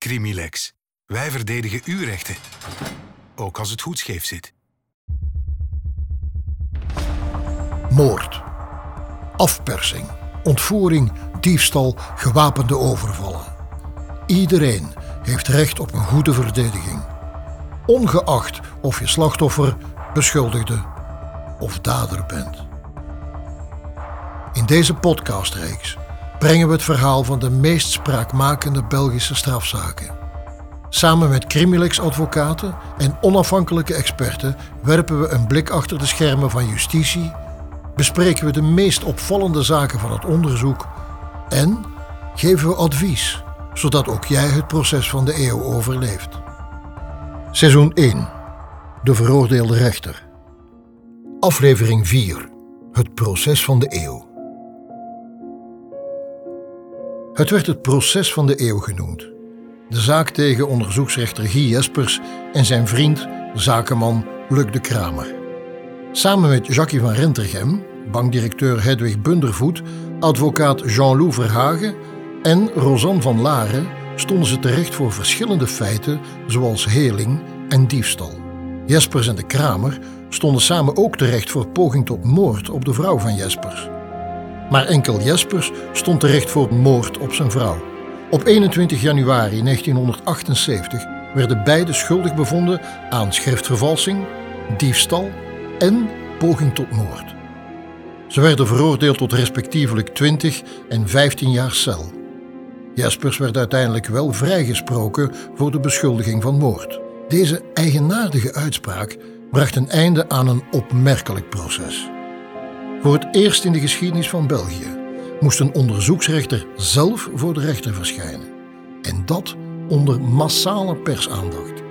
Crimilex. Wij verdedigen uw rechten. Ook als het goed scheef zit. Moord. Afpersing. Ontvoering, diefstal, gewapende overvallen. Iedereen heeft recht op een goede verdediging. Ongeacht of je slachtoffer, beschuldigde of dader bent. In deze podcastreeks brengen we het verhaal van de meest spraakmakende Belgische strafzaken. Samen met Crimilex-advocaten en onafhankelijke experten werpen we een blik achter de schermen van justitie, bespreken we de meest opvallende zaken van het onderzoek en geven we advies, zodat ook jij het proces van de eeuw overleeft. Seizoen 1. De veroordeelde rechter. Aflevering 4. Het proces van de eeuw. Het werd het proces van de eeuw genoemd. De zaak tegen onderzoeksrechter Guy Jespers en zijn vriend, zakenman Luc de Kramer. Samen met Jacques van Rentergem, bankdirecteur Hedwig Bundervoet, advocaat Jean-Loup Verhagen en Rosanne van Laren stonden ze terecht voor verschillende feiten zoals heling en diefstal. Jespers en de Kramer stonden samen ook terecht voor poging tot moord op de vrouw van Jespers. Maar enkel Jespers stond terecht voor moord op zijn vrouw. Op 21 januari 1978 werden beide schuldig bevonden aan schriftvervalsing, diefstal en poging tot moord. Ze werden veroordeeld tot respectievelijk 20 en 15 jaar cel. Jespers werd uiteindelijk wel vrijgesproken voor de beschuldiging van moord. Deze eigenaardige uitspraak bracht een einde aan een opmerkelijk proces. Voor het eerst in de geschiedenis van België moest een onderzoeksrechter zelf voor de rechter verschijnen. En dat onder massale persaandacht.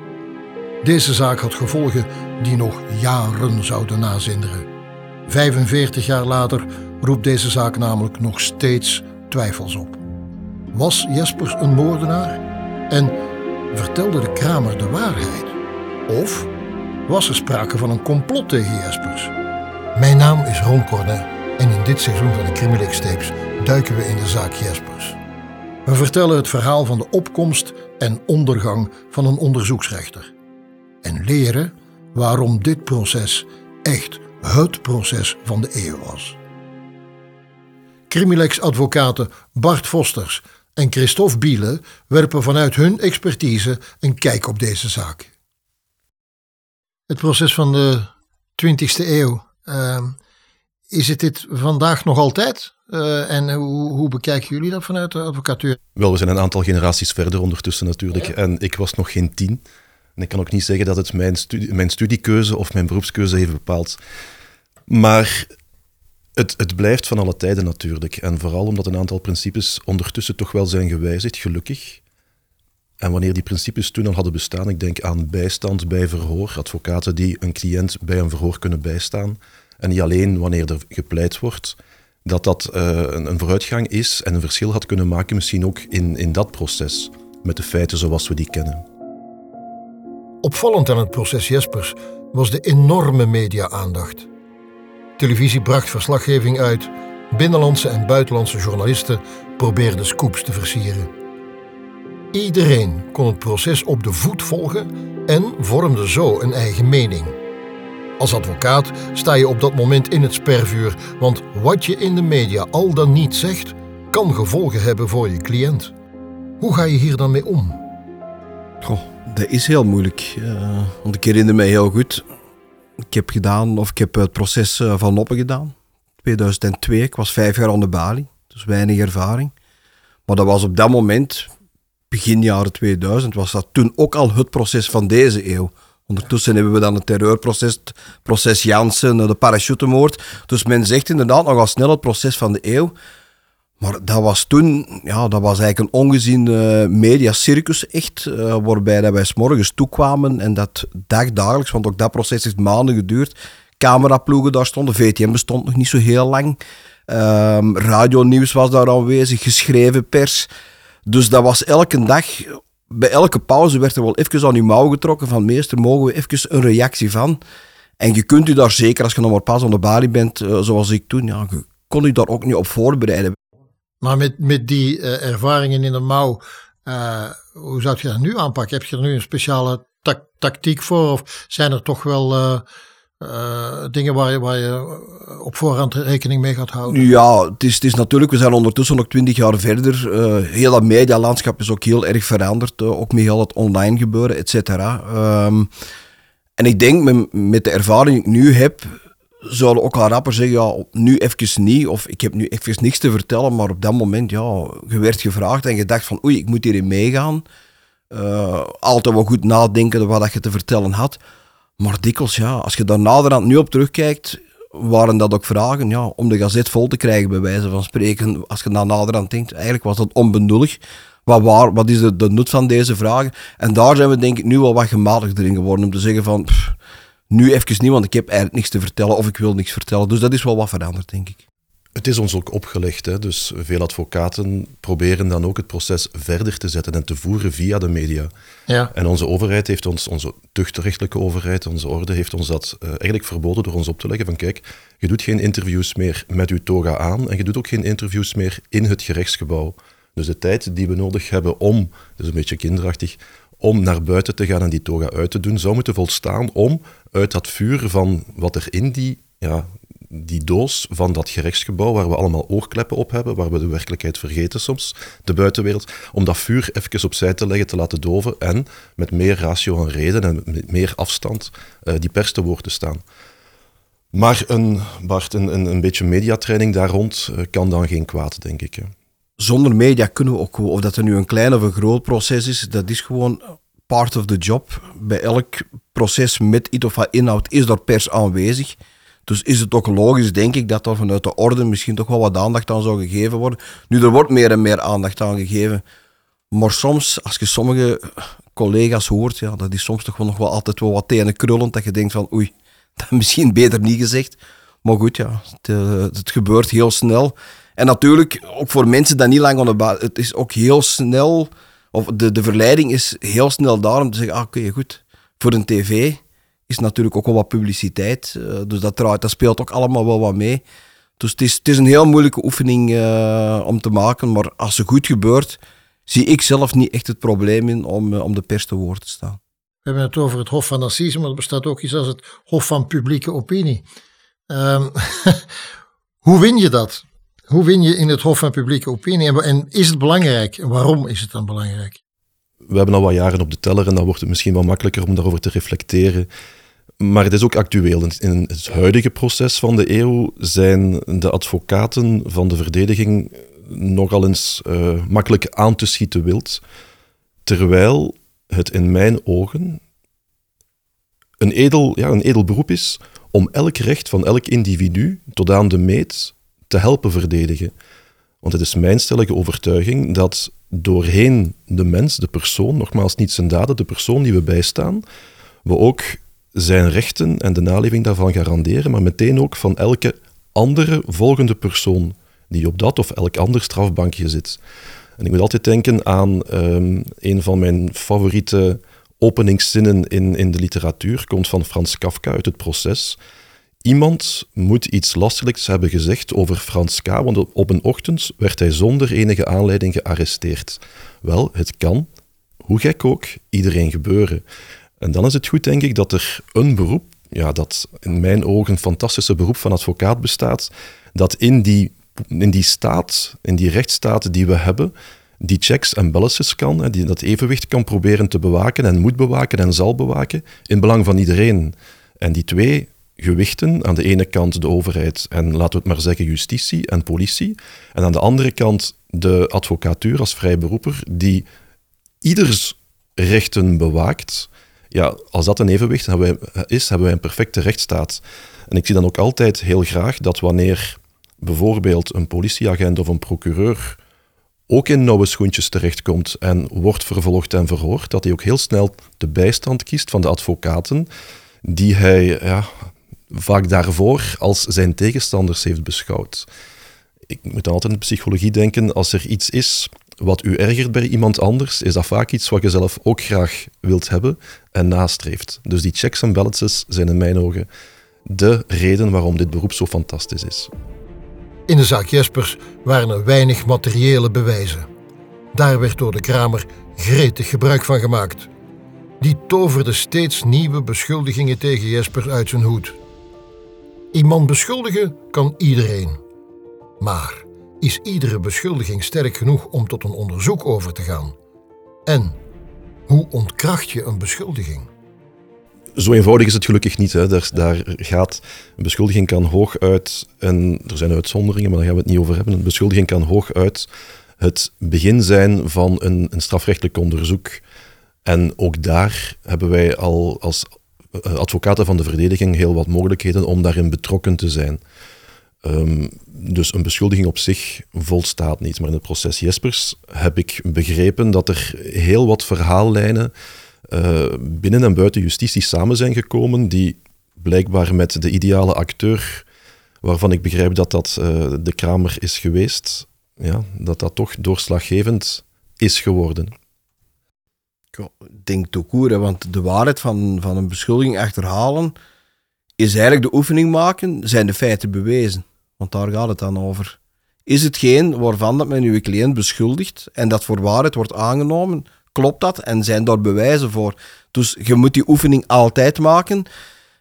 Deze zaak had gevolgen die nog jaren zouden nazinderen. 45 jaar later roept deze zaak namelijk nog steeds twijfels op. Was Jespers een moordenaar? En vertelde de Kramer de waarheid? Of was er sprake van een complot tegen Jespers? Mijn naam is Ron Cornet en in dit seizoen van de Crimilex Tapes duiken we in de zaak Jespers. We vertellen het verhaal van de opkomst en ondergang van een onderzoeksrechter. En leren waarom dit proces echt het proces van de eeuw was. Crimilex-advocaten Bart Vosters en Christophe Biele werpen vanuit hun expertise een kijk op deze zaak. Het proces van de 20e eeuw. Uh, is het dit vandaag nog altijd? Uh, en hoe, hoe, bekijken jullie dat vanuit de advocatuur? Wel, we zijn een aantal generaties verder ondertussen natuurlijk. Ja. En ik was nog geen tien. En ik kan ook niet zeggen dat het mijn, studie, mijn studiekeuze of mijn beroepskeuze heeft bepaald. Maar het, het, blijft van alle tijden natuurlijk. En vooral omdat een aantal principes ondertussen toch wel zijn gewijzigd, gelukkig. En wanneer die principes toen al hadden bestaan, ik denk aan bijstand bij verhoor, advocaten die een cliënt bij een verhoor kunnen bijstaan. En niet alleen wanneer er gepleit wordt, dat dat uh, een, een, vooruitgang is en een verschil had kunnen maken, misschien ook in, in dat proces, met de feiten zoals we die kennen. Opvallend aan het proces Jespers was de enorme media-aandacht. Televisie bracht verslaggeving uit, binnenlandse en buitenlandse journalisten probeerden scoops te versieren. Iedereen kon het proces op de voet volgen en vormde zo een eigen mening. Als advocaat sta je op dat moment in het spervuur, want wat je in de media al dan niet zegt, kan gevolgen hebben voor je cliënt. Hoe ga je hier dan mee om? Dat is heel moeilijk. Uh, want ik herinner mij heel goed. Ik heb gedaan, of ik heb het proces eh, van Noppen gedaan. 2002. Ik was vijf jaar aan de balie, dus weinig ervaring. Maar dat was op dat moment, begin jaren 2000, was dat toen ook al het proces van deze eeuw. Ondertussen hebben we dan het terreurproces, het proces Jansen, de parachutemoord. Dus men zegt inderdaad nogal snel het proces van de eeuw. Maar dat was toen, ja, dat was eigenlijk een ongezien mediacircus echt, uh, waarbij dat wij s'morgens toekwamen en dat dagdagelijks, want ook dat proces heeft maanden geduurd, cameraploegen daar stonden, VTM bestond nog niet zo heel lang, um, radionieuws was daar aanwezig, geschreven pers. Dus dat was elke dag bij elke pauze werd er wel even aan je mouw getrokken van meester, mogen we even een reactie van. En je kunt u daar zeker, als je nog maar pas aan de balie bent, uh, zoals ik toen, ja, je kon u daar ook niet op voorbereiden. Maar met, met die uh, ervaringen in de mouw, Uh, hoe zou je dat nu aanpakken? Heb je er nu een speciale ta tactiek voor? Of zijn er toch wel uh, dingen waar je, waar je op voorhand rekening mee gaat houden? Ja, het is, het is natuurlijk, we zijn ondertussen nog twintig jaar verder. heel dat medialandschap is ook heel erg veranderd. ook met heel het online gebeuren, et cetera. Um, en ik denk, met, met de ervaring die ik nu heb, zouden ook al rapper zeggen, ja, nu even niet, of ik heb nu even niks te vertellen, maar op dat moment, ja, je werd gevraagd en je dacht van, oei, ik moet hierin meegaan. Altijd wel goed nadenken wat je te vertellen had. Maar dikwijls, ja, als je daar naderhand nu op terugkijkt, waren dat ook vragen ja, om de gazet vol te krijgen, bij wijze van spreken. Als je daar naderhand denkt, eigenlijk was dat onbenullig. Wat, waar, wat is de, de nut van deze vragen? En daar zijn we denk ik nu wel wat gematigder in geworden, om te zeggen van... Nu even niet, want ik heb eigenlijk niks te vertellen of ik wil niks vertellen. Dus dat is wel wat veranderd, denk ik. Het is ons ook opgelegd. Hè? Dus veel advocaten proberen dan ook het proces verder te zetten en te voeren via de media. Ja. En onze overheid heeft ons, onze tuchtrechtelijke overheid, onze orde, heeft ons dat uh, eigenlijk verboden door ons op te leggen van kijk, je doet geen interviews meer met uw toga aan en je doet ook geen interviews meer in het gerechtsgebouw. Dus de tijd die we nodig hebben om, dat is een beetje kinderachtig, om naar buiten te gaan en die toga uit te doen, zou moeten volstaan om uit dat vuur van wat er in die, ja, die doos van dat gerechtsgebouw, waar we allemaal oorkleppen op hebben, waar we de werkelijkheid vergeten soms, de buitenwereld, om dat vuur even opzij te leggen, te laten doven en met meer ratio en reden en met meer afstand uh, die pers te woord te staan. Maar een, Bart, een, een, een beetje mediatraining daar rond uh, kan dan geen kwaad, denk ik. Hè zonder media kunnen we ook, of dat er nu een klein of een groot proces is, dat is gewoon part of the job. Bij elk proces met iets of wat inhoud is daar pers aanwezig. Dus is het ook logisch, denk ik, dat er vanuit de orde misschien toch wel wat aandacht aan zou gegeven worden. Nu, er wordt meer en meer aandacht aan gegeven. Maar soms, als je sommige collega's hoort, ja, dat is soms toch wel nog wel altijd wel wat tenen krullend, dat je denkt van, oei, dat misschien beter niet gezegd. Maar goed, ja, het, eh, het gebeurt heel snel. En natuurlijk, ook voor mensen die niet lang aan het is ook heel snel, of de, de verleiding is heel snel daar om te zeggen, ah, oké, goed, voor een tv is natuurlijk ook wel wat publiciteit, uh, dus dat, draait, dat speelt ook allemaal wel wat mee. Dus het is, het is een heel moeilijke oefening uh, om te maken, maar als het goed gebeurt, zie ik zelf niet echt het probleem in om, uh, om de pers te woord te staan. We hebben het over het Hof van Assise, maar er bestaat ook iets als het Hof van Publieke Opinie. Um, hoe win je dat? Hoe win je in het Hof van Publieke Opinie? En is het belangrijk? En waarom is het dan belangrijk? We hebben al wat jaren op de teller en dan wordt het misschien wel makkelijker om daarover te reflecteren. Maar het is ook actueel. In het huidige proces van de eeuw zijn de advocaten van de verdediging nogal eens uh, makkelijk aan te schieten wild. Terwijl het in mijn ogen een edel, ja, een edel beroep is om elk recht van elk individu tot aan de meet te helpen verdedigen. Want het is mijn stellige overtuiging dat doorheen de mens, de persoon, nogmaals niet zijn daden, de persoon die we bijstaan, we ook zijn rechten en de naleving daarvan garanderen, maar meteen ook van elke andere volgende persoon die op dat of elk ander strafbankje zit. En ik moet altijd denken aan um, een van mijn favoriete openingszinnen in, in de literatuur, komt van Frans Kafka uit het proces. Iemand moet iets lastelijks hebben gezegd over Frans K., want op een ochtend werd hij zonder enige aanleiding gearresteerd. Wel, het kan, hoe gek ook, iedereen gebeuren. En dan is het goed, denk ik, dat er een beroep, ja, dat in mijn ogen een fantastische beroep van advocaat bestaat, dat in die, in die staat, in die rechtsstaat die we hebben, die checks en balances kan, die dat evenwicht kan proberen te bewaken en moet bewaken en zal bewaken, in belang van iedereen. En die twee gewichten. Aan de ene kant de overheid en laten we het maar zeggen justitie en politie. En aan de andere kant de advocatuur als vrijberoeper die ieders rechten bewaakt. Ja, als dat een evenwicht is, hebben wij een perfecte rechtsstaat. En ik zie dan ook altijd heel graag dat wanneer bijvoorbeeld een politieagent of een procureur ook in nauwe schoentjes terechtkomt en wordt vervolgd en verhoord, dat hij ook heel snel de bijstand kiest van de advocaten die hij ja, vaak daarvoor als zijn tegenstanders heeft beschouwd. Ik moet dan altijd in de psychologie denken, als er iets is wat u ergert bij iemand anders, is dat vaak iets wat je zelf ook graag wilt hebben en nastreeft. Dus die checks en balances zijn in mijn ogen de reden waarom dit beroep zo fantastisch is. In de zaak Jespers waren er weinig materiële bewijzen. Daar werd door de Kramer gretig gebruik van gemaakt. Die toverde steeds nieuwe beschuldigingen tegen Jesper uit zijn hoed. Iemand beschuldigen kan iedereen. Maar is iedere beschuldiging sterk genoeg om tot een onderzoek over te gaan? En hoe ontkracht je een beschuldiging? Zo eenvoudig is het gelukkig niet. Hè. Daar, daar gaat, een beschuldiging kan hooguit, en er zijn uitzonderingen, maar daar gaan we het niet over hebben. Een beschuldiging kan hooguit het begin zijn van een, een strafrechtelijk onderzoek. En ook daar hebben wij al als eh, advocaten van de verdediging heel wat mogelijkheden om daarin betrokken te zijn. Ehm, dus een beschuldiging op zich volstaat niet. Maar in het proces Jespers heb ik begrepen dat er heel wat verhaallijnen uh, binnen en buiten justitie samen zijn gekomen, die blijkbaar met de ideale acteur, waarvan ik begrijp dat dat uh, de Kramer is geweest, ja, dat dat toch doorslaggevend is geworden. Ik denk toekoer, want de waarheid van, van een beschuldiging achterhalen is eigenlijk de oefening maken, zijn de feiten bewezen. Want daar gaat het dan over. Is hetgeen waarvan dat men uw cliënt beschuldigt en dat voor waarheid wordt aangenomen, klopt dat en zijn daar bewijzen voor? Dus je moet die oefening altijd maken.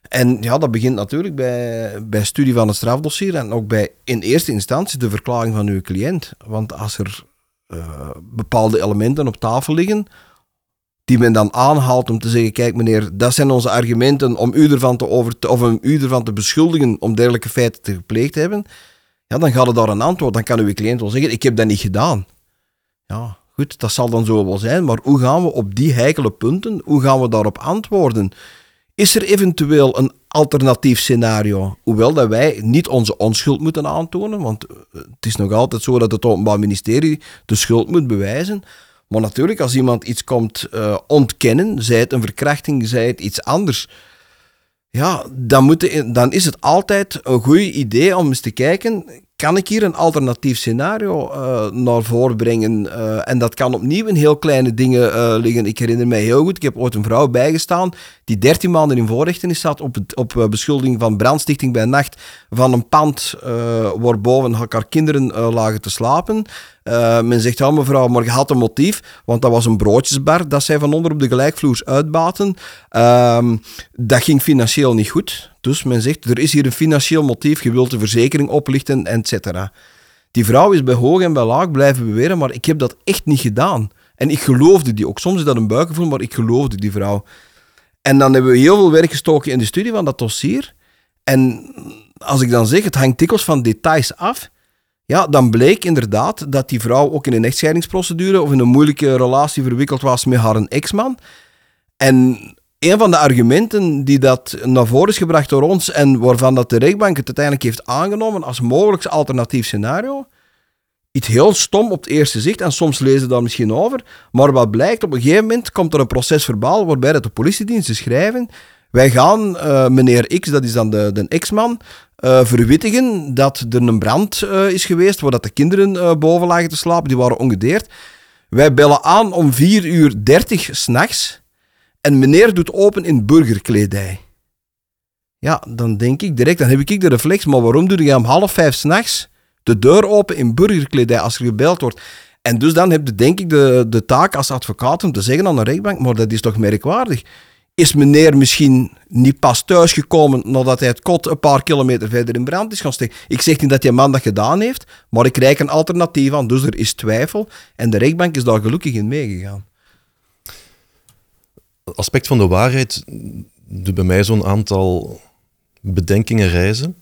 En ja, dat begint natuurlijk bij, bij studie van het strafdossier en ook bij in eerste instantie de verklaring van uw cliënt. Want als er uh, bepaalde elementen op tafel liggen, die men dan aanhaalt om te zeggen: kijk, meneer, dat zijn onze argumenten om u ervan te, over of om u ervan te beschuldigen om dergelijke feiten te gepleegd te hebben. Ja, dan gaat het daar een antwoord. Dan kan uw cliënt wel zeggen: ik heb dat niet gedaan. Ja, goed, dat zal dan zo wel zijn, maar hoe gaan we op die heikele punten, hoe gaan we daarop antwoorden? Is er eventueel een alternatief scenario? Hoewel dat wij niet onze onschuld moeten aantonen, want eh, het is nog altijd zo dat het Openbaar Ministerie de schuld moet bewijzen. Maar natuurlijk, als iemand iets komt uh, ontkennen, zij het een verkrachting, zij het iets anders, ja, dan, moet dan is het altijd een goed idee om eens te kijken, kan ik hier een alternatief scenario uh, naar voren brengen? Uh, en dat kan opnieuw in heel kleine dingen uh, liggen. Ik herinner mij heel goed, ik heb ooit een vrouw bijgestaan die 13 maanden in voorrechtenis zat op, op beschuldiging van brandstichting bij nacht van een pand waar boven haar kinderen lagen te slapen. men zegt, ja mevrouw, maar je had een motief, want dat was een broodjesbar dat zij van onder op de gelijkvloers uitbaten. Ehm, dat ging financieel niet goed. Dus men zegt, er is hier een financieel motief, je wilt de verzekering oplichten, etc. Die vrouw is bij hoog en bij laag blijven beweren, maar ik heb dat echt niet gedaan. En ik geloofde die ook. Soms is dat een buikgevoel, maar ik geloofde die vrouw. En dan hebben we heel veel werk gestoken in de studie van dat dossier. En als ik dan zeg, het hangt dikwijls van details af, ja, dan bleek inderdaad dat die vrouw ook in een echtscheidingsprocedure of in een moeilijke relatie verwikkeld was met haar ex-man. En een van de argumenten die dat naar voren is gebracht door ons en waarvan dat de rechtbank het uiteindelijk heeft aangenomen als mogelijk alternatief scenario, iets heel stom op het eerste zicht en soms lezen daar misschien over, maar wat blijkt, op een gegeven moment komt er een proces verbaal waarbij dat de politiediensten schrijven, wij gaan uh, meneer X, dat is dan de, de ex-man, uh, verwittigen dat er een brand uh, is geweest waar dat de kinderen boven lagen te slapen, die waren ongedeerd. Wij bellen aan om 4 uur 30 s'nachts en meneer doet open in burgerkledij. Ja, dan denk ik direct, dan heb ik de reflex, maar waarom doe je om half vijf s'nachts de deur open in burgerkledij als er gebeld wordt? En dus dan heb je denk ik de, de taak als advocaat om te zeggen aan de rechtbank, maar dat is toch merkwaardig. Is meneer misschien niet pas thuisgekomen nadat hij het kot een paar kilometer verder in brand is gaan steken? Ik zeg niet dat die man dat gedaan heeft, maar ik reik een alternatief aan, dus er is twijfel. En de rechtbank is daar gelukkig in meegegaan aspect van de waarheid doet bij mij zo'n aantal bedenkingen reizen.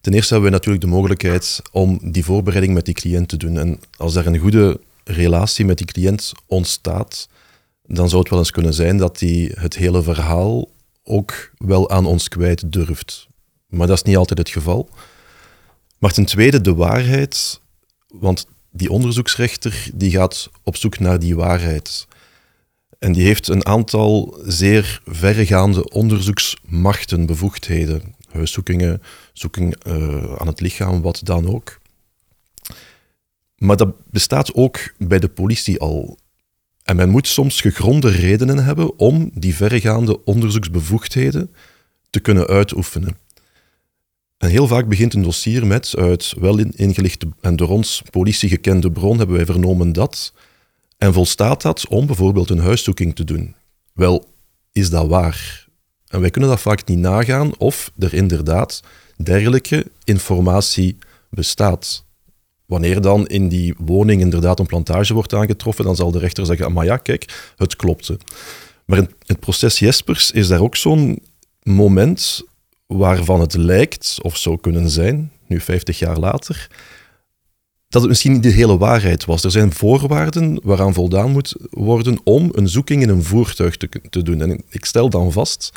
Ten eerste hebben we natuurlijk de mogelijkheid om die voorbereiding met die cliënt te doen. En als er een goede relatie met die cliënt ontstaat, dan zou het wel eens kunnen zijn dat hij het hele verhaal ook wel aan ons kwijt durft. Maar dat is niet altijd het geval. Maar ten tweede de waarheid, want die onderzoeksrechter die gaat op zoek naar die waarheid. En die heeft een aantal zeer verregaande onderzoeksmachten, bevoegdheden. Huiszoekingen, zoeking uh, aan het lichaam, wat dan ook. Maar dat bestaat ook bij de politie al. En men moet soms gegronde redenen hebben om die verregaande onderzoeksbevoegdheden te kunnen uitoefenen. En heel vaak begint een dossier met, uit wel ingelichte en door ons politie gekende bron hebben wij vernomen dat, En volstaat dat om bijvoorbeeld een huiszoeking te doen? Wel, is dat waar? En wij kunnen dat vaak niet nagaan of er inderdaad dergelijke informatie bestaat. Wanneer dan in die woning inderdaad een plantage wordt aangetroffen, dan zal de rechter zeggen, maar ja, kijk, het klopte. Maar in het proces Jespers is daar ook zo'n moment waarvan het lijkt, of zou kunnen zijn, nu 50 jaar later, dat het misschien niet de hele waarheid was. Er zijn voorwaarden waaraan voldaan moet worden om een zoeking in een voertuig te, doen. En ik stel dan vast,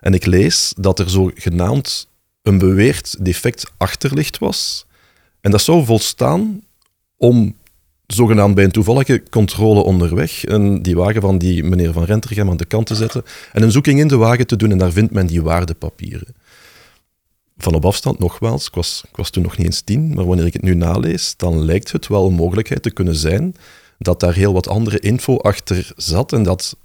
en ik lees, dat er zogenaamd een beweerd defect achterlicht was. En dat zou volstaan om zogenaamd bij een toevallige controle onderweg die wagen van die meneer Van Rentergem aan de kant te zetten en een zoeking in de wagen te doen en daar vindt men die waardepapieren. Van op afstand nogmaals, ik was, ik was toen nog niet eens tien, maar wanneer ik het nu nalees, dan lijkt het wel een mogelijkheid te kunnen zijn dat daar heel wat andere info achter zat en dat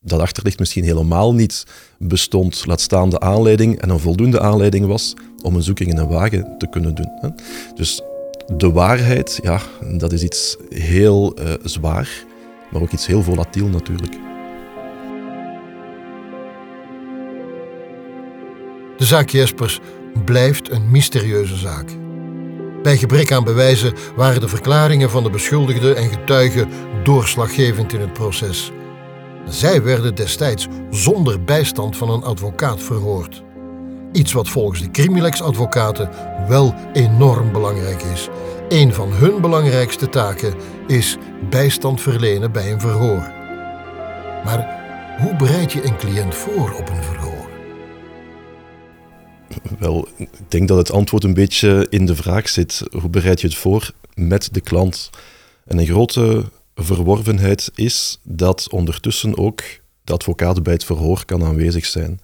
dat achterlicht misschien helemaal niet bestond, laat staan de aanleiding en een voldoende aanleiding was om een zoeking in een wagen te kunnen doen. Dus de waarheid, ja, dat is iets heel uh, zwaar, maar ook iets heel volatiel natuurlijk. De zaak Jespers blijft een mysterieuze zaak. Bij gebrek aan bewijzen waren de verklaringen van de beschuldigde en getuigen doorslaggevend in het proces. Zij werden destijds zonder bijstand van een advocaat verhoord. Iets wat volgens de Crimilex-advocaten wel enorm belangrijk is. Een van hun belangrijkste taken is bijstand verlenen bij een verhoor. Maar hoe bereid je een cliënt voor op een verhoor? Wel, ik denk dat het antwoord een beetje in de vraag zit. Hoe bereid je het voor met de klant? En een grote verworvenheid is dat ondertussen ook de advocaat bij het verhoor kan aanwezig zijn.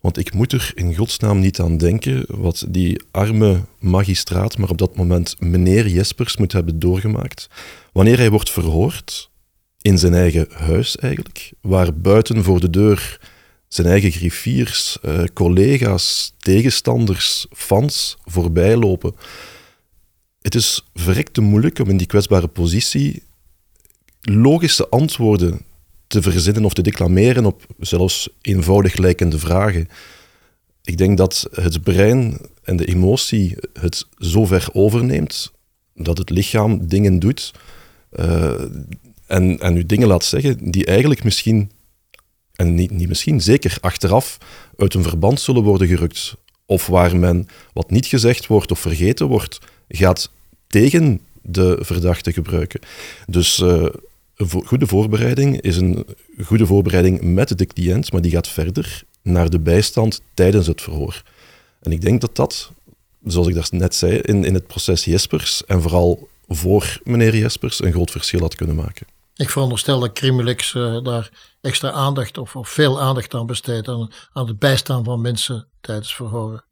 Want ik moet er in godsnaam niet aan denken wat die arme magistraat, maar op dat moment meneer Jespers moet hebben doorgemaakt. Wanneer hij wordt verhoord, in zijn eigen huis eigenlijk, waar buiten voor de deur zijn eigen griffiers, eh, collega's, tegenstanders, fans voorbij lopen. Het is verrekte moeilijk om in die kwetsbare positie logische antwoorden te verzinnen of te declameren op zelfs eenvoudig lijkende vragen. Ik denk dat het brein en de emotie het zo ver overneemt dat het lichaam dingen doet uh, en, en u dingen laat zeggen die eigenlijk misschien, en niet, niet misschien, zeker achteraf uit een verband zullen worden gerukt. Of waar men wat niet gezegd wordt of vergeten wordt, gaat tegen de verdachte gebruiken. Dus uh, een goede voorbereiding is een goede voorbereiding met de cliënt, maar die gaat verder naar de bijstand tijdens het verhoor. En ik denk dat dat, zoals ik daar net zei, in, in het proces Jespers en vooral voor meneer Jespers een groot verschil had kunnen maken. Ik veronderstel dat Crimilex uh, daar extra aandacht of, of, veel aandacht aan besteedt, aan, aan het bijstaan van mensen tijdens verhoren.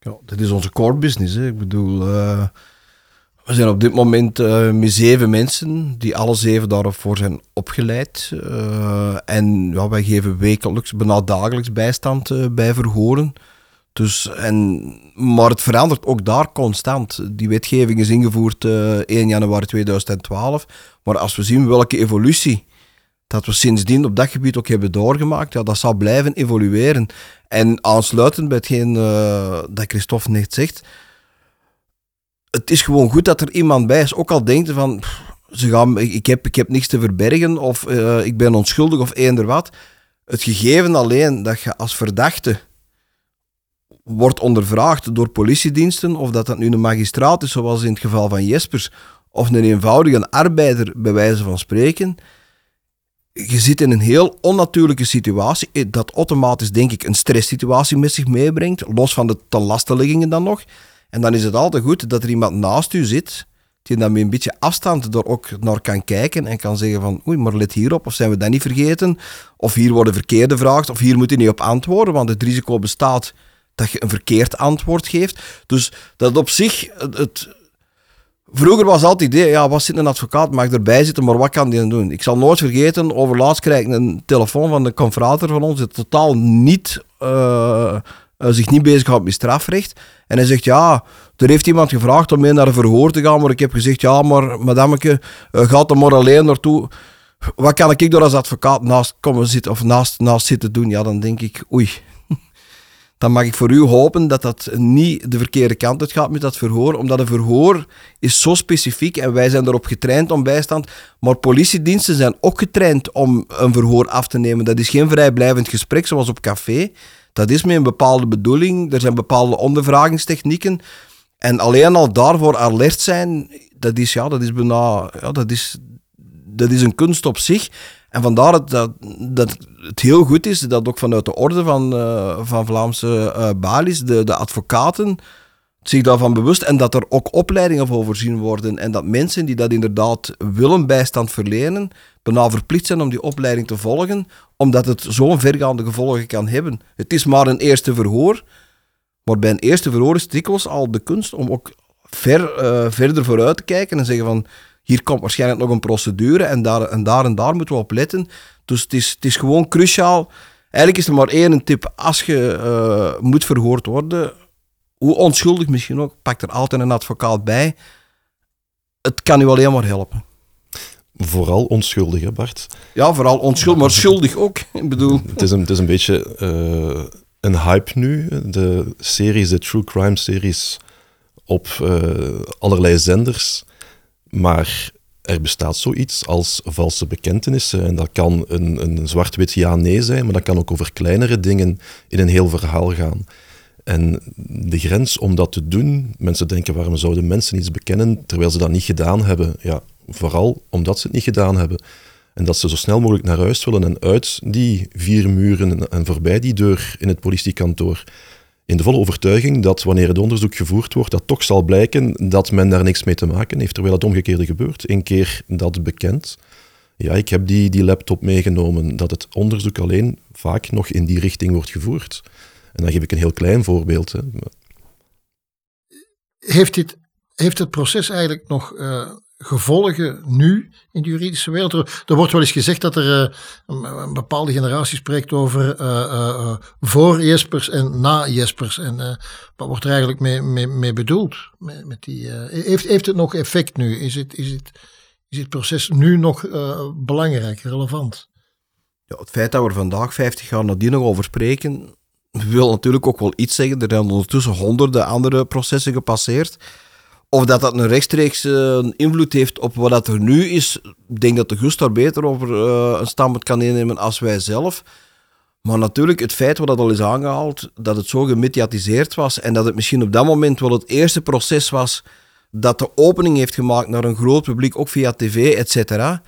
Ja, dat is onze core business. Hè. Ik bedoel, uh, we zijn op dit moment uh, met zeven mensen die alle zeven daarvoor zijn opgeleid. En ja, wij geven wekelijks, bijna dagelijks bijstand bij verhoren. Dus, en, maar het verandert ook daar constant. Die wetgeving is ingevoerd 1 januari 2012. Maar als we zien welke evolutie dat we sindsdien op dat gebied ook hebben doorgemaakt, ja, dat zal blijven evolueren. En aansluitend bij hetgeen dat Christophe net zegt het is gewoon goed dat er iemand bij is. Ook al denkt van, ze gaan, ik, heb, ik heb niks te verbergen of uh, ik ben onschuldig of eender wat. Het gegeven alleen dat je als verdachte wordt ondervraagd door politiediensten, of dat dat nu een magistraat is, zoals in het geval van Jespers, of een eenvoudige arbeider, bij wijze van spreken. Je zit in een heel onnatuurlijke situatie, eh, dat automatisch, denk ik, een stresssituatie met zich meebrengt, los van de ten dan nog. En dan is het altijd goed dat er iemand naast u zit, die dan met een beetje afstand er ook naar kan kijken en kan zeggen van, oei, maar let hierop, of zijn we dat niet vergeten? Of hier worden verkeerde vragen, of hier moet je niet op antwoorden, want het risico bestaat dat je een verkeerd antwoord geeft. Dus dat op zich, het, Vroeger was altijd het idee, ja, wat zit een advocaat, mag erbij zitten, maar wat kan die dan doen? Ik zal nooit vergeten, overlaatst krijg ik een telefoon van de confrater van ons, die totaal niet uh, eh, zich niet bezighoudt met strafrecht. En hij zegt, ja, er heeft iemand gevraagd om mee naar een verhoor te gaan, maar ik heb gezegd, ja, maar madameke, uh, gaat er maar alleen naartoe. Wat kan ik daar als advocaat naast komen zitten of naast, naast zitten doen? Ja, dan denk ik, oei, dan mag ik voor u hopen dat dat niet de verkeerde kant uit gaat met dat verhoor. Omdat een verhoor is zo specifiek en wij zijn erop getraind om bijstand. Maar politiediensten zijn ook getraind om een verhoor af te nemen. Dat is geen vrijblijvend gesprek zoals op café. Dat is met een bepaalde bedoeling. Er zijn bepaalde ondervragingstechnieken. En alleen al daarvoor alert zijn, dat is, ja, dat is bijna... Ja, dat is, dat is een kunst op zich. En vandaar dat, dat, het heel goed is dat ook vanuit de orde van, uh, van Vlaamse uh, balies, de, de advocaten, zich daarvan bewust en dat er ook opleidingen voor voorzien worden en dat mensen die dat inderdaad willen bijstand verlenen, bijna verplicht zijn om die opleiding te volgen, omdat het zo'n vergaande gevolgen kan hebben. Het is maar een eerste verhoor, maar bij een eerste verhoor is dikwijls al de kunst om ook ver, uh, verder vooruit te kijken en zeggen van hier komt waarschijnlijk nog een procedure en daar en daar, en daar moeten we op letten. Dus het is, het is gewoon cruciaal. Eigenlijk is er maar één tip. Als je uh, moet verhoord worden, hoe onschuldig misschien ook, pak er altijd een advocaat bij. Het kan u alleen maar helpen. Vooral onschuldig, hè Bart? Ja, vooral onschuldig, maar schuldig ook. Ik bedoel... Het is een, het is een beetje uh, een hype nu. De series, de true crime series op uh, allerlei zenders maar er bestaat zoiets als valse bekentenissen. En dat kan een, een zwart-wit ja-nee zijn, maar dat kan ook over kleinere dingen in een heel verhaal gaan. En de grens om dat te doen, mensen denken waarom zouden mensen iets bekennen terwijl ze dat niet gedaan hebben? Ja, vooral omdat ze het niet gedaan hebben. En dat ze zo snel mogelijk naar huis willen en uit die vier muren en voorbij die deur in het politiekantoor in de volle overtuiging dat wanneer het onderzoek gevoerd wordt, dat toch zal blijken dat men daar niks mee te maken heeft, terwijl het omgekeerde gebeurt. Een keer dat bekend, ja, ik heb die, die laptop meegenomen, dat het onderzoek alleen vaak nog in die richting wordt gevoerd. En dan geef ik een heel klein voorbeeld. Hè. Heeft, dit, heeft het proces eigenlijk nog uh, gevolgen nu in de juridische wereld? Er, wordt wel eens gezegd dat er uh, een, bepaalde generatie spreekt over uh, voor Jespers en na Jespers. En wat wordt er eigenlijk mee, bedoeld? Met, die, heeft, heeft het nog effect nu? Is het, is het, is proces nu nog belangrijk, relevant? Ja, het feit dat we vandaag 50 jaar nadien nog over spreken, wil natuurlijk ook wel iets zeggen. Er zijn ondertussen honderden andere processen gepasseerd. Of dat dat een rechtstreeks uh, invloed heeft op wat dat er nu is, ik denk dat de Gust daar beter over uh, een standpunt kan innemen als wij zelf. Maar natuurlijk, het feit wat dat al is aangehaald, dat het zo gemediatiseerd was en dat het misschien op dat moment wel het eerste proces was dat de opening heeft gemaakt naar een groot publiek, ook via tv, et cetera.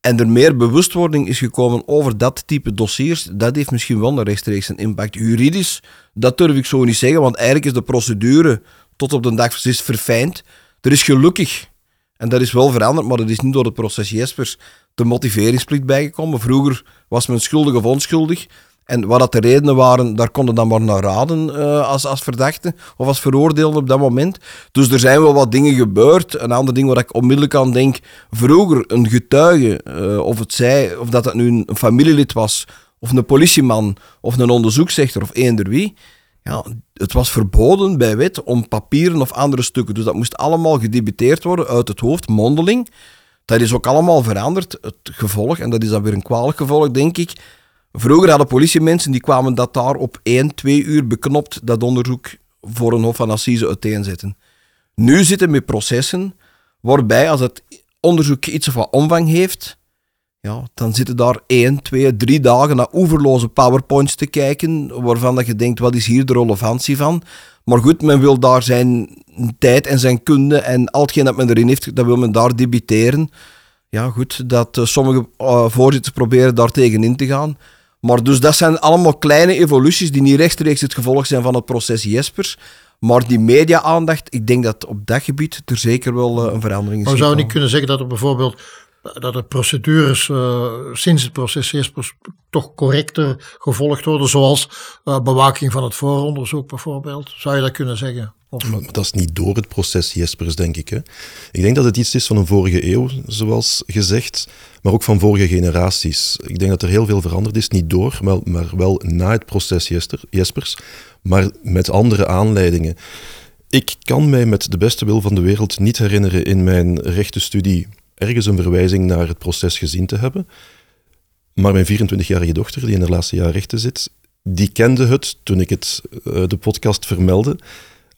En er meer bewustwording is gekomen over dat type dossiers, dat heeft misschien wel een rechtstreeks een impact. Juridisch, dat durf ik zo niet zeggen, want eigenlijk is de procedure tot op de dag is verfijnd. Er is gelukkig, en dat is wel veranderd, maar dat is niet door het proces Jespers, de motiveringsplicht bijgekomen. Vroeger was men schuldig of onschuldig. En wat dat de redenen waren, daar konden dan maar naar raden uh, als, als verdachte of als veroordeelde op dat moment. Dus er zijn wel wat dingen gebeurd. Een ander ding waar ik onmiddellijk aan denk, vroeger een getuige, uh, of het zij, of dat het nu een familielid was, of een politieman, of een onderzoeksrechter, of eender wie, het was verboden bij wet om papieren of andere stukken. Dus dat moest allemaal gedebiteerd worden uit het hoofd, mondeling. Dat is ook allemaal veranderd. Het gevolg, en dat is dan weer een kwalijk gevolg, denk ik. Vroeger hadden politiemensen, die kwamen dat daar op 1, 2 uur beknopt, dat onderzoek voor een hof van assise uiteenzetten. Nu zitten we processen waarbij, als het onderzoek iets of wat omvang heeft, ja, dan zitten daar één, twee, drie dagen naar oeverloze powerpoints te kijken, waarvan dat je denkt, wat is hier de relevantie van? Maar goed, men wil daar zijn tijd en zijn kunde en al hetgeen dat men erin heeft, dat wil men daar debiteren. Ja, goed, dat uh, sommige uh, voorzitters proberen daar tegenin te gaan. Maar dus dat zijn allemaal kleine evoluties die niet rechtstreeks het gevolg zijn van het proces Jespers. Maar die media-aandacht, ik denk dat op dat gebied er zeker wel uh, een verandering is. Maar zou je niet kunnen zeggen dat er bijvoorbeeld dat de procedures uh, sinds het proces Jespers toch correcter gevolgd worden, zoals uh, bewaking van het vooronderzoek bijvoorbeeld. Zou je dat kunnen zeggen? Of... Maar dat is niet door het proces Jespers, denk ik. Hè? Ik denk dat het iets is van een vorige eeuw, zoals gezegd, maar ook van vorige generaties. Ik denk dat er heel veel veranderd is, niet door, maar, maar wel na het proces Jespers, maar met andere aanleidingen. Ik kan mij met de beste wil van de wereld niet herinneren in mijn rechtenstudie ergens een verwijzing naar het proces gezien te hebben. Maar mijn 24-jarige dochter, die in haar laatste jaar rechten zit, die kende het toen ik het, uh, de podcast vermeldde,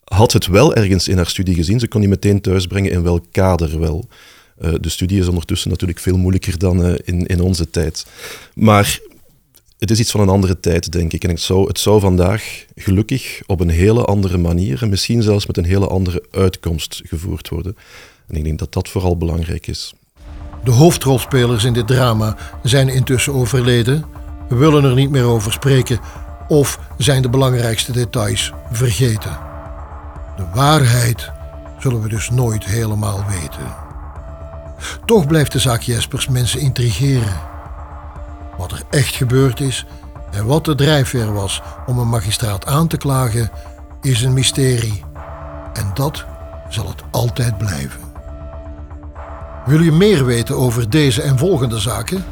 had het wel ergens in haar studie gezien. Ze kon die meteen thuisbrengen in welk kader wel. Uh, de studie is ondertussen natuurlijk veel moeilijker dan uh, in, in onze tijd. Maar het is iets van een andere tijd, denk ik. En het zou, het zou vandaag gelukkig op een hele andere manier en misschien zelfs met een hele andere uitkomst gevoerd worden. En ik denk dat dat vooral belangrijk is. De hoofdrolspelers in dit drama zijn intussen overleden. Willen er niet meer over spreken of zijn de belangrijkste details vergeten. De waarheid zullen we dus nooit helemaal weten. Toch blijft de zaak Jespers mensen intrigeren. Wat er echt gebeurd is en wat de drijfveer was om een magistraat aan te klagen, is een mysterie. En dat zal het altijd blijven. Wil je meer weten over deze en volgende zaken?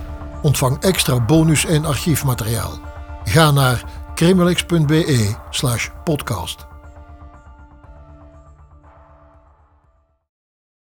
Ontvang extra bonus en archiefmateriaal. Ga naar criminalx.be/podcast.